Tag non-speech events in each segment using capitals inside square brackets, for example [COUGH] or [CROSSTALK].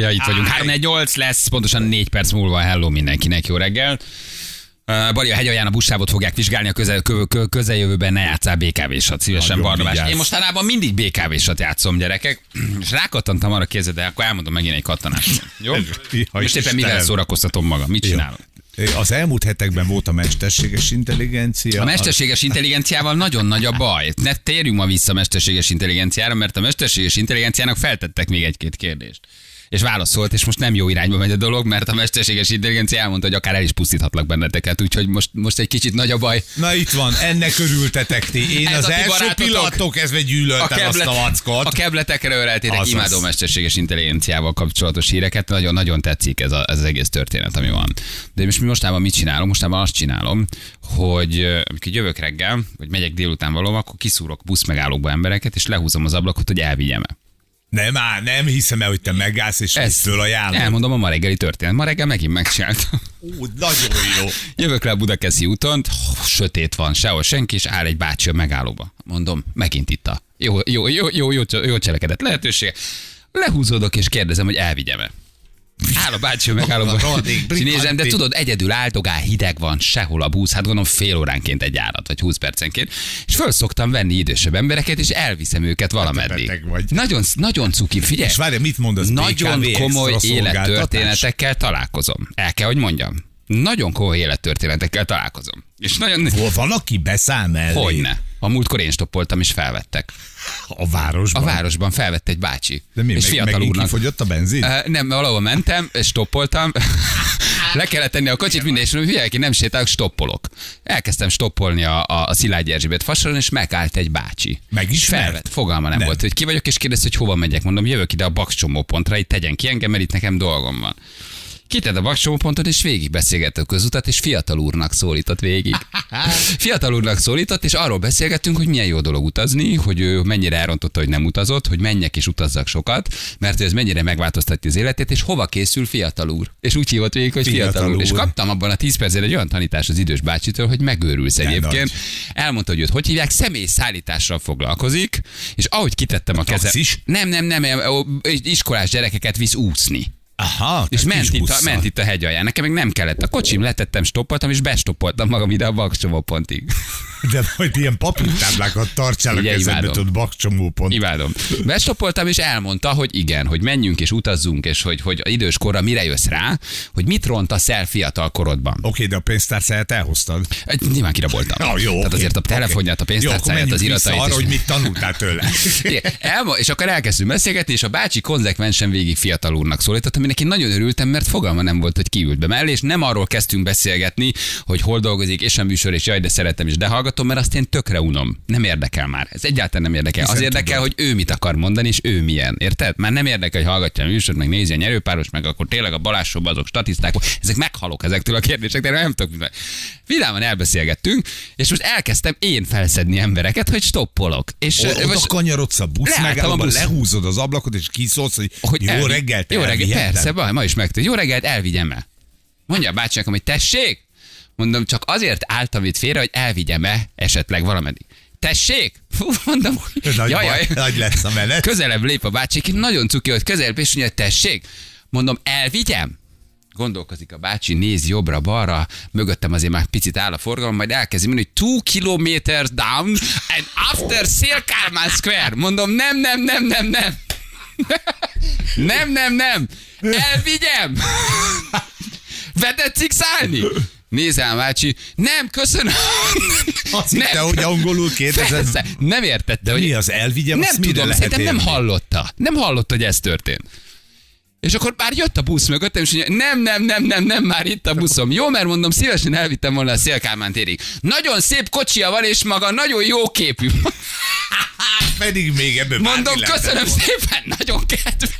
ja, itt vagyunk. 3 8 lesz, pontosan 4 perc múlva. Hello mindenkinek, jó reggel. Bali a hegyalján a buszsávot fogják vizsgálni a közel, kö, kö, közeljövőben ne játszál BKV-sat, szívesen Barnabás. Én mostanában mindig BKV-sat játszom, gyerekek, és rákattantam arra kézzel, de akkor elmondom megint egy kattanást. [LAUGHS] Jó? Most éppen mivel szórakoztatom magam? Mit csinálok? Az elmúlt hetekben volt a mesterséges intelligencia. A mesterséges intelligenciával nagyon nagy a baj. Ne térjünk ma vissza a mesterséges intelligenciára, mert a mesterséges intelligenciának feltettek még egy-két kérdést. És válaszolt, és most nem jó irányba megy a dolog, mert a mesterséges intelligencia elmondta, hogy akár el is pusztíthatlak benneteket, úgyhogy most, most egy kicsit nagy a baj. Na itt van, ennek örültetek ti. Én Ez az a első pillanattól kezdve gyűlöltem azt a vackot. a kebletekre öleltétek, Azaz. imádom mesterséges intelligenciával kapcsolatos híreket, nagyon-nagyon tetszik ez, a, ez az egész történet, ami van. De most mi mostában mit csinálom? Mostában azt csinálom, hogy amikor jövök reggel, vagy megyek délután valóban, akkor kiszúrok buszmegállókba embereket, és lehúzom az ablakot, hogy elvigyem -e. Nem áll, nem hiszem el, hogy te megállsz és Ez ezt fölajánlod. Elmondom a ma reggeli történet. Ma reggel megint megcsináltam. Ú, nagyon jó. Jövök le a Budakeszi úton, sötét van, sehol senki, és áll egy bácsi a megállóba. Mondom, megint itt a jó, jó, jó, jó, jó, jó cselekedett lehetőség. Lehúzódok és kérdezem, hogy elvigyem-e. Áll a bácsi És nézem, de tudod, egyedül áltogál, hideg van, sehol a busz, hát gondolom fél óránként egy járat, vagy 20 percenként. És föl szoktam venni idősebb embereket, és elviszem őket valameddig. beteg vagy. Nagyon, nagyon cuki, figyelj. És várj, mit mondasz? Nagyon BKV komoly élettörténetekkel találkozom. El kell, hogy mondjam. Nagyon komoly élettörténetekkel találkozom. És nagyon... Hol van, aki beszáll mellé? Hogyne. A múltkor én stoppoltam, és felvettek. A városban. A városban felvett egy bácsi. De mi, és meg, fiatal úrnak. kifogyott a benzin? Uh, nem, valahol mentem, és stoppoltam. [LAUGHS] Le kellett tenni a kocsit, minden, és hülye, ki nem sétálok, stoppolok. Elkezdtem stoppolni a, a, a Szilágyi Erzsébet fasoron, és megállt egy bácsi. Megismert? És felvett. Fogalma nem, Nem. volt, hogy ki vagyok, és kérdezte, hogy hova megyek. Mondom, jövök ide a Bakscsomó pontra, itt tegyen ki engem, mert itt nekem dolgom van. Kitett a Bakscsomó pontot, és végig beszélgettük a közutat, és fiatal úrnak szólított végig. [LAUGHS] Fiatal úrnak szólított, és arról beszélgettünk, hogy milyen jó dolog utazni, hogy ő mennyire elrontotta, hogy nem utazott, hogy menjek és utazzak sokat, mert ez mennyire megváltoztatja az életét, és hova készül fiatal úr. És úgy hívott végig, hogy fiatal, Fiatal úr. És úr. kaptam abban a 10 percben egy olyan tanítást az idős bácsitől, hogy megőrülsz De egyébként. nagy. Elmondta, hogy őt hogy hívják, személyszállítással foglalkozik, és ahogy kitettem a, kezem. taxis? Nem, nem, nem, nem, iskolás gyerekeket visz úszni. Aha, És ment itt, a, ment itt a hegy alján. Nekem meg nem kellett. A kocsim letettem, stoppoltam, és bestoppoltam magam ide a bakcsomó pontig. De majd ilyen papírtáblákat tartsál a kezedbe, tudod, bakcsomó pont. Imádom. Bestoppoltam, és elmondta, hogy igen, hogy menjünk és utazzunk, és hogy, hogy idős korra mire jössz rá, hogy mit rontasz el fiatal korodban. Oké, de a pénztárcáját elhoztad. Nyilván kiraboltam. Na, jó, Tehát azért a telefonját, a pénztárcáját, az iratait. arra, és- hogy mit tanultál tőle. [LAUGHS] Elmo- és akkor elkezdtünk beszélgetni, és a bácsi konzekvensen végig fiatal úrnak szólított, aminek én nagyon örültem, mert fogalma nem volt, hogy kiült be mellé, és nem arról kezdtünk beszélgetni, hogy hol dolgozik, és a műsor, és jaj, de szeretem, és de hallgatom, mert azt én tökre unom. Nem érdekel már. Ez egyáltalán nem érdekel. Hiszen Az érdekel, hogy ő mit akar mondani, és ő milyen. Érted? Már nem érdekel, hogy hallgatja a műsort, meg nézi a nyerőpáros, meg akkor tényleg a balásóba azok statiszták. Ezek meghalok ezektől a kérdésektől, nem tudok. mit- Vidáman elbeszélgettünk, és most elkezdtem én felszedni embereket, hogy stoppolok. És O- most- kanyarodsz a busz Leálltam a busz. lehúzod az ablakot, és kiszólsz, hogy, hogy jó elvi- reggelt, Jó reggelt, persze, baj, ma is megtudja. Jó reggelt, elvigyem el. Mondja a bácsi nekem, hogy tessék? Mondom, csak azért álltam itt félre, hogy elvigyem-e esetleg valameddig. Tessék? Fú, mondom, hogy Nagy, jaj, jaj. nagy lesz a menet. Közelebb lép a bácsi, nagyon cuki, hogy közelebb, és mondja, tessék? Mondom, elvigyem? Gondolkozik a bácsi, néz jobbra-balra, mögöttem azért már picit áll a forgalom, majd elkezdi mondani, hogy two kilometers down and after Szélkálmán Square. Mondom, nem, nem, nem, nem, nem. Nem, nem, nem. Elvigyem. Be tetszik szállni? Nézem, bácsi. Nem, köszönöm. [LAUGHS] Azt hitte, hogy angolul kérdezed. Persze, nem értette, hogy Mi az elvigyem, nem tudom, szerintem nem hallotta. Nem hallotta, hogy ez történt. És akkor már jött a busz mögöttem, és mondja, nem, nem, nem, nem, nem, már itt a buszom. Jó, mert mondom, szívesen elvittem volna a Szélkálmán térig. Nagyon szép kocsia van, és maga nagyon jó képű. [LAUGHS] Pedig még ebből Mondom, köszönöm szépen, nagyon kedves.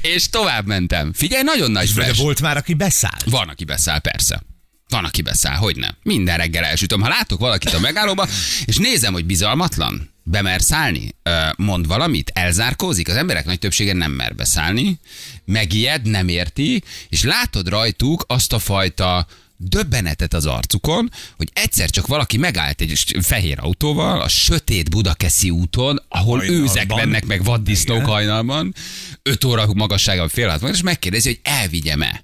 És tovább mentem. Figyelj, nagyon nagy De flash. volt már, aki beszállt. Van, aki beszáll, persze. Van, aki beszáll, hogy nem. Minden reggel elsütöm. Ha látok valakit a megállóba, és nézem, hogy bizalmatlan, bemer szállni, mond valamit, elzárkózik, az emberek nagy többsége nem mer beszállni, megijed, nem érti, és látod rajtuk azt a fajta döbbenetet az arcukon, hogy egyszer csak valaki megállt egy fehér autóval a sötét Budakeszi úton, ahol Hajnalban. őzek mennek meg vaddisznók hajnalban, 5 óra magasságban fél és megkérdezi, hogy elvigyem-e.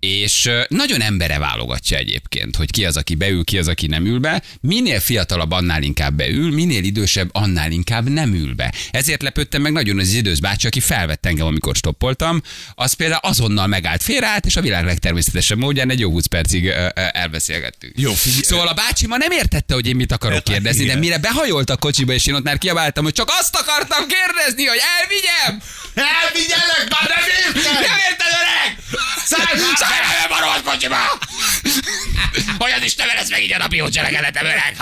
És nagyon embere válogatja egyébként, hogy ki az, aki beül, ki az, aki nem ül be. Minél fiatalabb, annál inkább beül, minél idősebb, annál inkább nem ül be. Ezért lepődtem meg nagyon az idős bácsi, aki felvett engem, amikor stoppoltam. Az például azonnal megállt, félreállt, és a világ legtermészetesebb módján egy jó 20 percig elbeszélgettünk. Jó, figyelj- Szóval a bácsi ma nem értette, hogy én mit akarok Hát, kérdezni, de mire behajolt a kocsiba, és én ott már kiabáltam, hogy csak azt akartam kérdezni, hogy elvigyem! Elvigyelek, már nem érted! Nem érted, öreg? Szállj már Szállj be a rohadt kocsiba! Hogy az Isten lesz meg így a napi cselekedetem, öreg?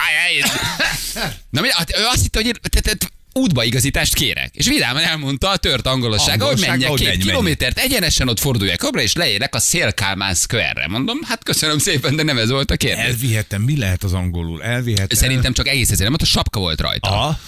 Na, mi, hát ő azt hitte, hogy én te, te, útbaigazítást kérek. És vidáman elmondta a tört angolossága, hogy menjek hogy két menj, menj. kilométert egyenesen ott forduljak jobbra, és leérek a Szélkálmán Square-re. Mondom, hát köszönöm szépen, de nem ez volt a kérdés. Elvihetem, mi lehet az angolul? Elvihetem. Szerintem csak egész ezért, mert a sapka volt rajta. Aha.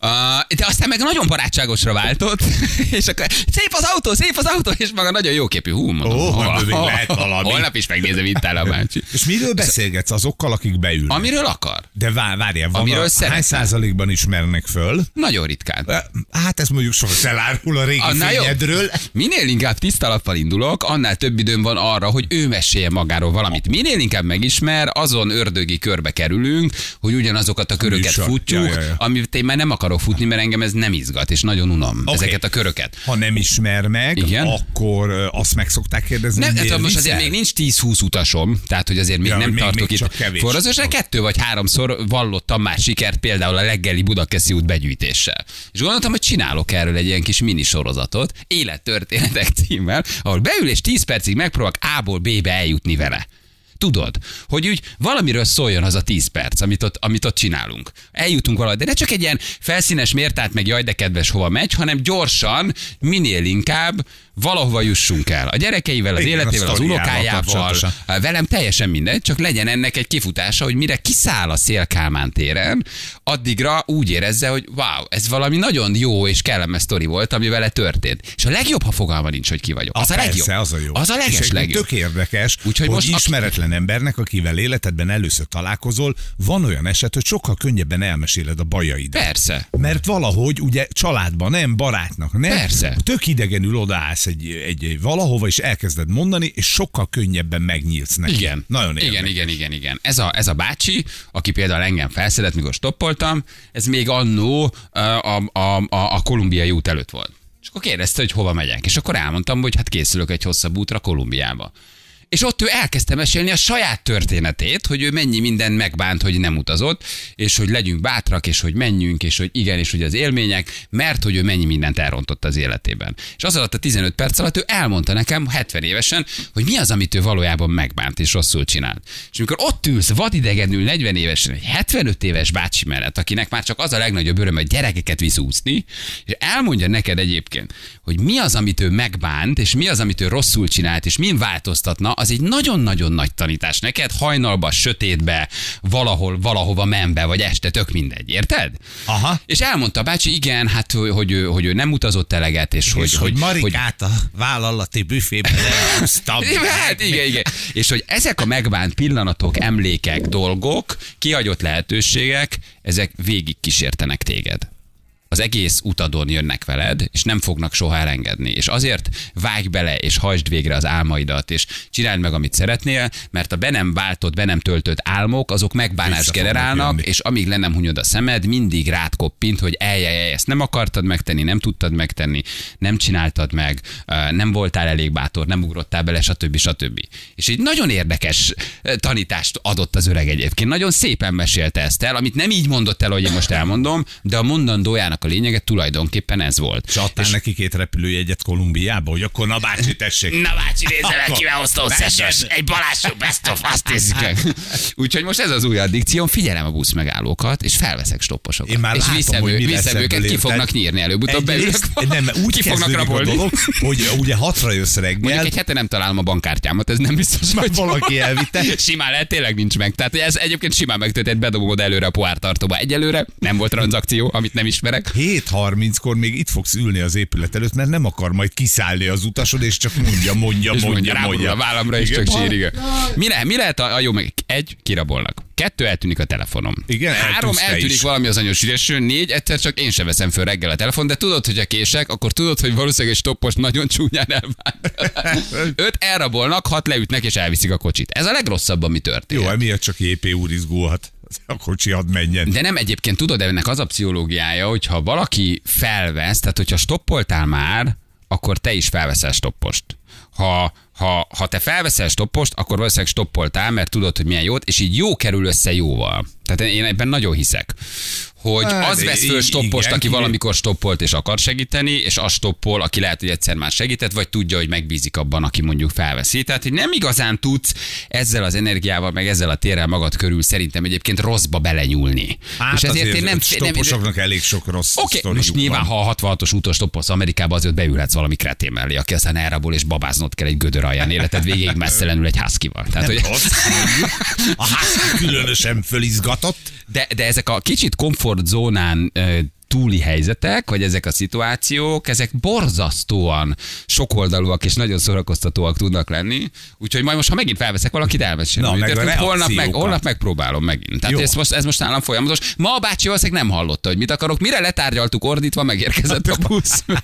Uh, de aztán meg nagyon barátságosra váltott, [LAUGHS] és akkor szép az autó, szép az autó, és maga nagyon jóképű. Hú, mondom, Ó, hol- hát még hol- lehet valami. Holnap is megnézem, itt áll a bácsi. És miről beszélgetsz azokkal, akik beülnek? Amiről akar. De vár, várjál, van Amiről a, szeretne. hány százalékban ismernek föl? Nagyon ritkán. Hát ez mondjuk sok elárul a régi Annál jobb. fényedről. Minél inkább tiszta lappal indulok, annál több időm van arra, hogy ő mesélje magáról valamit. Minél inkább megismer, azon ördögi körbe kerülünk, hogy ugyanazokat a köröket Műsor. futjuk, Ja, ja, ja. amit én már nem akarok futni, mert engem ez nem izgat, és nagyon unom Oké. ezeket a köröket. Ha nem ismer meg, Igen. akkor azt meg szokták kérdezni, Nem, hát most azért még nincs 10-20 utasom, tehát hogy azért még Ja, nem még- tartok még itt forrazósra, kettő vagy háromszor vallottam már sikert például a reggeli Budakeszi út begyűjtéssel. És gondoltam, hogy csinálok erről egy ilyen kis mini sorozatot, élettörténetek címmel, ahol beül és 10 percig megpróbálok A-ból B-be eljutni vele. Tudod, hogy úgy valamiről szóljon az a 10 perc, amit ott, amit ott csinálunk. Eljutunk valahogy, de ne csak egy ilyen felszínes mértát, meg jaj, de kedves hova megy, hanem gyorsan, minél inkább valahova jussunk el. A gyerekeivel, az Igen, a életével, az unokájával, velem teljesen mindegy, csak legyen ennek egy kifutása, hogy mire kiszáll a szél Kálmán téren, addigra úgy érezze, hogy wow, ez valami nagyon jó és kellemes sztori volt, ami vele történt. És a legjobb, ha fogalma nincs, hogy ki vagyok. Az a, legjobb. Persze, az a jó. Az a És leges egyébként legjobb. Tök érdekes, Úgyhogy Úgyhogy most hogy aki- ismeretlen embernek, akivel életedben először találkozol, van olyan eset, hogy sokkal könnyebben elmeséled a bajaidat. Persze. Mert valahogy ugye családban nem, barátnak nem. Persze. Tök idegenül odaállsz egy, egy, egy valahova, és elkezded mondani, és sokkal könnyebben megnyílsz neki. Igen. Nagyon igen, érdekes. igen, igen, igen. Ez a, ez a bácsi, aki például engem felszedett, mikor stoppoltam, ez még annó a, a, a, a, a kolumbiai út előtt volt. És akkor kérdezte, hogy hova megyek. És akkor elmondtam, hogy hát készülök egy hosszabb útra Kolumbiába. És ott ő elkezdte mesélni a saját történetét, hogy ő mennyi minden megbánt, hogy nem utazott, és hogy legyünk bátrak, és hogy menjünk, és hogy igen, és hogy az élmények, mert hogy ő mennyi mindent elrontott az életében. És az alatt a 15 perc alatt ő elmondta nekem 70 évesen, hogy mi az, amit ő valójában megbánt és rosszul csinált. És amikor ott ülsz vadidegenül 40 évesen, egy 75 éves bácsi mellett, akinek már csak az a legnagyobb öröm, hogy gyerekeket visz úszni, és elmondja neked egyébként, hogy mi az, amit ő megbánt, és mi az, amit ő rosszul csinált, és min változtatna, az egy nagyon-nagyon nagy tanítás neked, hajnalba, sötétbe, valahol, valahova menve, vagy este, tök mindegy, érted? Aha. És elmondta a bácsi, igen, hát hogy, hogy, ő, hogy ő nem utazott eleget, és, hogy, És hogy, hogy hogy Marikát a vállalati büfébe elhúztam. [LAUGHS] Hát igen, igen. És hogy ezek a megbánt pillanatok, emlékek, dolgok, kihagyott lehetőségek, ezek végig kísértenek téged. Az egész utadon jönnek veled, és nem fognak soha elengedni. És azért vágj bele, és hajtsd végre az álmaidat, és csináld meg, amit szeretnél, mert a be nem váltott, be nem töltött álmok, azok megbánást generálnak, jönni. és amíg le nem hunyod a szemed, mindig rád koppint, hogy eljej, ezt nem akartad megtenni, nem tudtad megtenni, nem csináltad meg, nem voltál elég bátor, nem ugrottál bele, stb. stb. És egy nagyon érdekes tanítást adott az öreg egyébként. Nagyon szépen mesélte ezt el, amit nem így mondott el, hogy én most elmondom, de a mondandójának a lényege tulajdonképpen ez volt. És adtál neki két repülőjegyet Kolumbiába, hogy akkor na bácsi, tessék. Na bácsi, nézze meg, kivel hoztam egy Balázsú best of, azt nézzük meg. [LAUGHS] Úgyhogy most ez az új addikcióm, figyelem a busz megállókat, és felveszek stopposokat. Én már és látom, viszem, hogy ő, viszem őket, ki fognak nyírni előbb-utóbb belőlük. nem, úgy ki fognak a rabolni. dolog, hogy ugye hatra jössz reggel, Mondjuk egy hete nem találom a bankkártyámat, ez nem biztos, Már hogy valaki elvitte. [LAUGHS] Simán lehet, tényleg nincs meg. Tehát ez egyébként simán megtörtént, bedobod előre a poártartóba. Egyelőre nem volt tranzakció, amit nem ismerek. Meg. 7.30-kor még itt fogsz ülni az épület előtt, mert nem akar majd kiszállni az utasod, és csak mondja, mondja, És mondja, mondja, mondja. a vállamra, Igen. csak sír. Mi, le, mi lehet a, a jó meg? Egy, kirabolnak. Kettő, eltűnik a telefonom. Igen, Három, eltűnik is. valami az anyós ügyesről. Négy, egyszer csak én sem veszem föl reggel a telefon, de tudod, hogy a kések, akkor tudod, hogy valószínűleg egy stoppos nagyon csúnyán elvált. [LAUGHS] Öt elrabolnak, hat leütnek és elviszik a kocsit. Ez a legrosszabb, ami történt. Jó, emiatt csak JP úr izgulhat. A kocsi hadd menjen. De nem egyébként tudod, ennek az a pszichológiája, hogyha valaki felvesz, tehát hogyha stoppoltál már, akkor te is felveszel stoppost. Ha, ha, ha te felveszel stoppost, akkor valószínűleg stoppoltál, mert tudod, hogy milyen jót, és így jó kerül össze jóval. Tehát én ebben nagyon hiszek hogy Hát, az vesz föl stoppost, igen, aki ki- valamikor stoppolt és akar segíteni, és az stoppol, aki lehet, hogy egyszer már segített, vagy tudja, hogy megbízik abban, aki mondjuk felveszi. Tehát, hogy nem igazán tudsz ezzel az energiával, meg ezzel a térrel magad körül szerintem egyébként rosszba belenyúlni. Hát és ezért én nem... nem stopposoknak elég sok rossz Oké, okay, most nyilván, van. ha a 66-os úton stoppolsz Amerikába, azért beülhetsz valami kretén mellé, aki aztán elrabol és babáznod kell egy gödör alján életed végéig [LAUGHS] messzelenül egy husky-val. Tehát, hogy... Rossz. A ház különösen fölizgatott. De, de ezek a kicsit komfortzónán túli helyzetek, vagy ezek a szituációk, ezek borzasztóan sokoldalúak és nagyon szórakoztatóak tudnak lenni. Úgyhogy majd most, ha megint felveszek valakit, elmesélem. Na, meg Érted? holnap, meg, holnap megpróbálom megint. Tehát Jó. ez most, ez most nálam folyamatos. Ma a bácsi valószínűleg nem hallotta, hogy mit akarok. Mire letárgyaltuk ordítva, megérkezett a busz. [LAUGHS]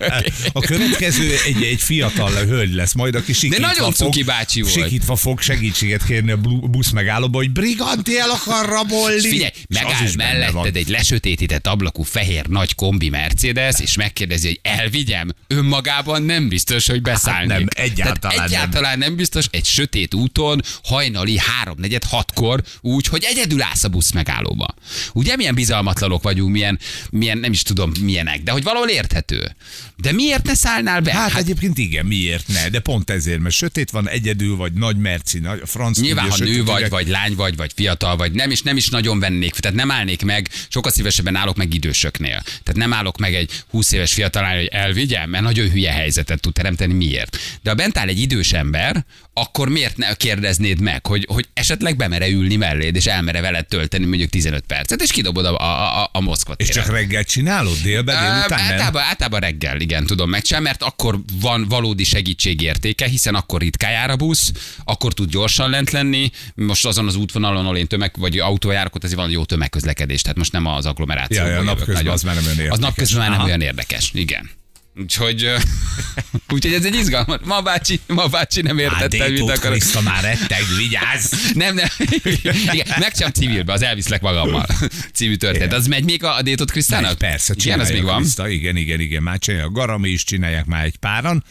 A következő egy, egy fiatal hölgy lesz majd, aki sikítva nagyon fog, cuki bácsi volt. Sikítva fog segítséget kérni a busz megállóba, hogy briganti el akar rabolni. Figyelj, megáll melletted egy lesötétített ablakú fehér nagy kombi Mercedes, és megkérdezi, hogy elvigyem. Önmagában nem biztos, hogy beszállnék. Hát nem, egyáltalán Tehát nem. egyáltalán nem. biztos egy sötét úton, hajnali háromnegyed hatkor, úgy, hogy egyedül állsz a busz megállóba. Ugye milyen bizalmatlanok vagyunk, milyen, milyen, nem is tudom milyenek, de hogy valahol érthető. De miért ne szállnál be? Hát, hát egyébként igen, miért ne? De pont ezért, mert sötét van, egyedül vagy, nagy merci, nagy, a franc Nyilván, ha nő vagy, vagy lány vagy, vagy fiatal vagy, nem is, nem is nagyon vennék, tehát nem állnék meg, sokkal szívesebben állok meg idősöknél. Tehát nem állok meg egy 20 éves fiatal lány, hogy elvigyem, mert nagyon hülye helyzetet tud teremteni, miért. De ha bent áll egy idős ember, akkor miért ne kérdeznéd meg, hogy, hogy esetleg bemere ülni melléd, és elmere veled tölteni mondjuk 15 percet, és kidobod a, a, a, a Moszkva És csak reggel csinálod, délben, délután nem? általában, általában reggel, igen, tudom megcsinálni, mert akkor van valódi segítségértéke, hiszen akkor ritkán jár a busz, akkor tud gyorsan lent lenni. Most azon az útvonalon, ahol én tömeg, vagy autójárok, ott azért van jó tömegközlekedés, tehát most nem az agglomeráció. Ja, ja, napközben az már nem olyan Az érdekes. napközben már nem Aha. olyan érdekes, igen. Úgyhogy, [LAUGHS] úgyhogy ez egy izgalmas. Ma bácsi, ma bácsi nem értette, mit Ádétót akar. Kriszta már retteg, vigyázz! [LAUGHS] Nem, nem. Igen, megcsinálom civilbe, az elviszlek magammal. [LAUGHS] Című történet. Az megy még a, a Détot Krisztának? Persze, Igen, az még van. Kriszta, igen, igen, igen, már csinálják. A Garami is csinálják már egy páran,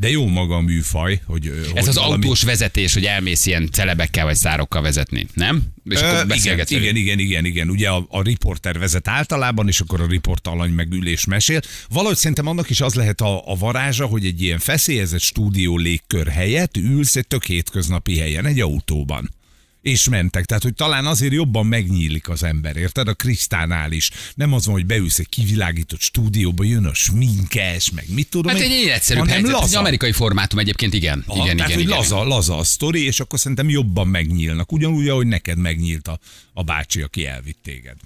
de jó maga a műfaj, hogy Ez hogy az valami- autós vezetés, hogy elmész ilyen celebekkel vagy szárokkal vezetni, nem? És Ö, akkor igen, beszélgetsz velük. igen, igen, igen, igen. Ugye a, a riporter vezet általában, és akkor a riportalany meg ülés mesél. Valahogy szerintem annak is az lehet a, a varázsa, hogy egy ilyen feszélyezett stúdió légkör helyett ülsz egy tök hétköznapi helyen, egy autóban. És mentek. Tehát, hogy talán azért jobban megnyílik az ember, érted? A Krisztánál is. Nem az van, hogy beülsz egy kivilágított stúdióba, jön a sminkes, meg mit tudom Hát én, egy egyszerűbb helyzet. Laza. amerikai formátum egyébként, igen. Aha, igen, tehát, igen, hogy igen. laza, laza a sztori, és akkor szerintem jobban megnyílnak. Ugyanúgy, ahogy neked megnyílt a, a bácsi, aki elvitt téged.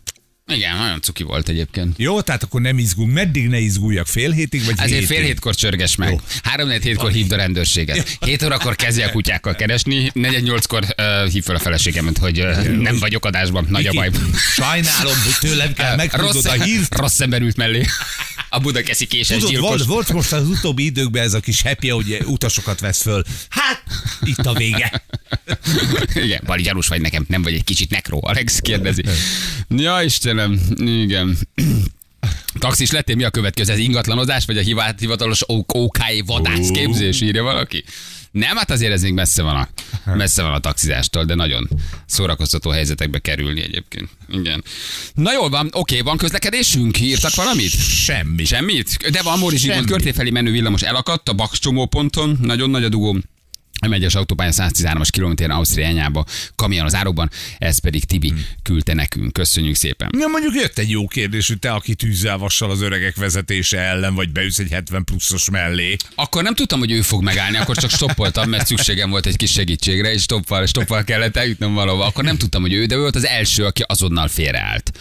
Igen, nagyon cuki volt egyébként. Jó, tehát akkor nem izgulunk. Meddig ne izguljak? Fél hétig, vagy Ezért hétig? fél hétkor csörges meg. Jó. Három négy hétkor hívd a rendőrséget. Hét órakor kezdje a kutyákkal keresni, negyed nyolckor uh, hív fel a feleségemet, hogy uh, nem vagyok adásban, nagy a baj. Sajnálom, hogy tőlem kell megtudnod Rossz, a hírt. rossz ember ült mellé. A Budakeszi késes Tudod, gyilkos. volt, volt most az utóbbi időkben ez a kis happy, hogy utasokat vesz föl. Hát, itt a vége. Igen, Bali gyanús vagy nekem, nem vagy egy kicsit nekró, Alex kérdezi. Ja, Istenem, igen. Taxis lettél, mi a következő? Ez ingatlanozás, vagy a hivatalos OK- OK vadászképzés, írja valaki? Nem, hát azért ez még messze van, a, messze van a taxizástól, de nagyon szórakoztató helyzetekbe kerülni egyébként. Igen. Na jól van, oké, van közlekedésünk? Írtak valamit? Semmi. Semmit? De van Móri Zsigmond körté felé menő villamos elakadt a Bax csomóponton, nagyon nagy a dugó. A megyes autópálya 113-as kilométeren Ausztria irányába, kamion az árokban, ez pedig Tibi Hmm. küldte nekünk. Köszönjük szépen. Ja, mondjuk jött egy jó kérdés, hogy te, aki tűzzel vassal az öregek vezetése ellen, vagy beülsz egy 70 pluszos mellé. Akkor nem tudtam, hogy ő fog megállni, akkor csak stoppoltam, mert szükségem volt egy kis segítségre, és stoppal, stoppal kellett eljutnom valahova. Akkor nem tudtam, hogy ő, de ő volt az első, aki azonnal félreállt.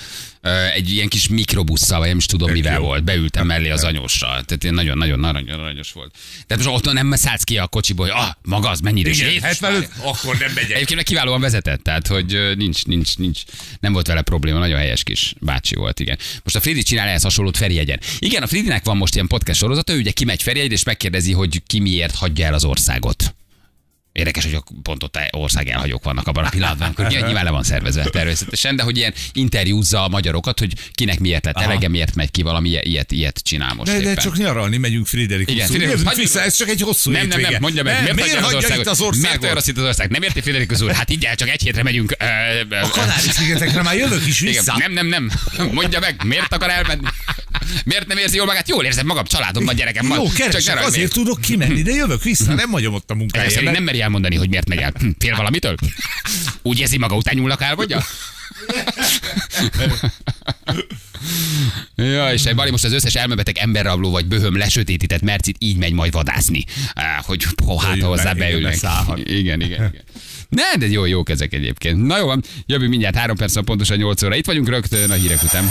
Egy ilyen kis mikrobusszal, vagy nem is tudom Tök mivel jó. volt. Beültem mellé az anyóssal. Tehát ilyen nagyon-nagyon arany- aranyos volt. Tehát most ott nem szállsz ki a kocsiból, hogy ah, maga az mennyire Igen, Jézus 75, akkor nem megyek. Egyébként kiválóan vezetett, tehát hogy nincs, nincs, nincs, nem volt vele probléma, nagyon helyes kis bácsi volt, igen. Most a Fridi csinál ehhez hasonlót Ferihegyen. Igen, a Fridinek van most ilyen podcast sorozata, ő ugye kimegy Ferihegyre, és megkérdezi, hogy ki miért hagyja el az országot. Érdekes, hogy pont ott ország elhagyók vannak abban a pillanatban, amikor nyilván le van szervezve természetesen, de hogy ilyen interjúzza a magyarokat, hogy kinek miért lett elege, miért megy ki, valami ilyet, ilyet, csinál most De, de éppen. csak nyaralni megyünk Friderikus Igen, hagyjuk- vissza, ez csak egy hosszú nem, nem, hétvége. nem, mondja meg, Nem, miért, miért hagyja hagyja itt az Miért olyan országot? itt az ország? Nem érti Friderikus úr? Hát így el, csak egy hétre megyünk. ö, ö, A Kanári-szigetekre már jövök is Igen, vissza. nem, nem, nem. Mondja meg, miért akar elmenni? Miért nem érzi jól magát? Jól érzem magam, családom van, gyerekem van. Jó, Csak keresek, rajt azért tudok kimenni, de jövök vissza, nem hagyom ott a munkáját. nem meri elmondani, hogy miért megy el. Hm, Fél valamitől? [LAUGHS] Úgy érzi maga után nyúlnak el, vagy? [LAUGHS] Ja, és Bali most az összes elmebeteg emberrabló vagy böhöm lesötétített mercit így megy majd vadászni. Hogy ho, hát hozzá beülnek. Igen, igen, igen. [LAUGHS] Ne, de jó, jók ezek egyébként. Na jó van, jövő mindjárt három perc, pontosan 8 óra. Itt vagyunk rögtön a hírek után.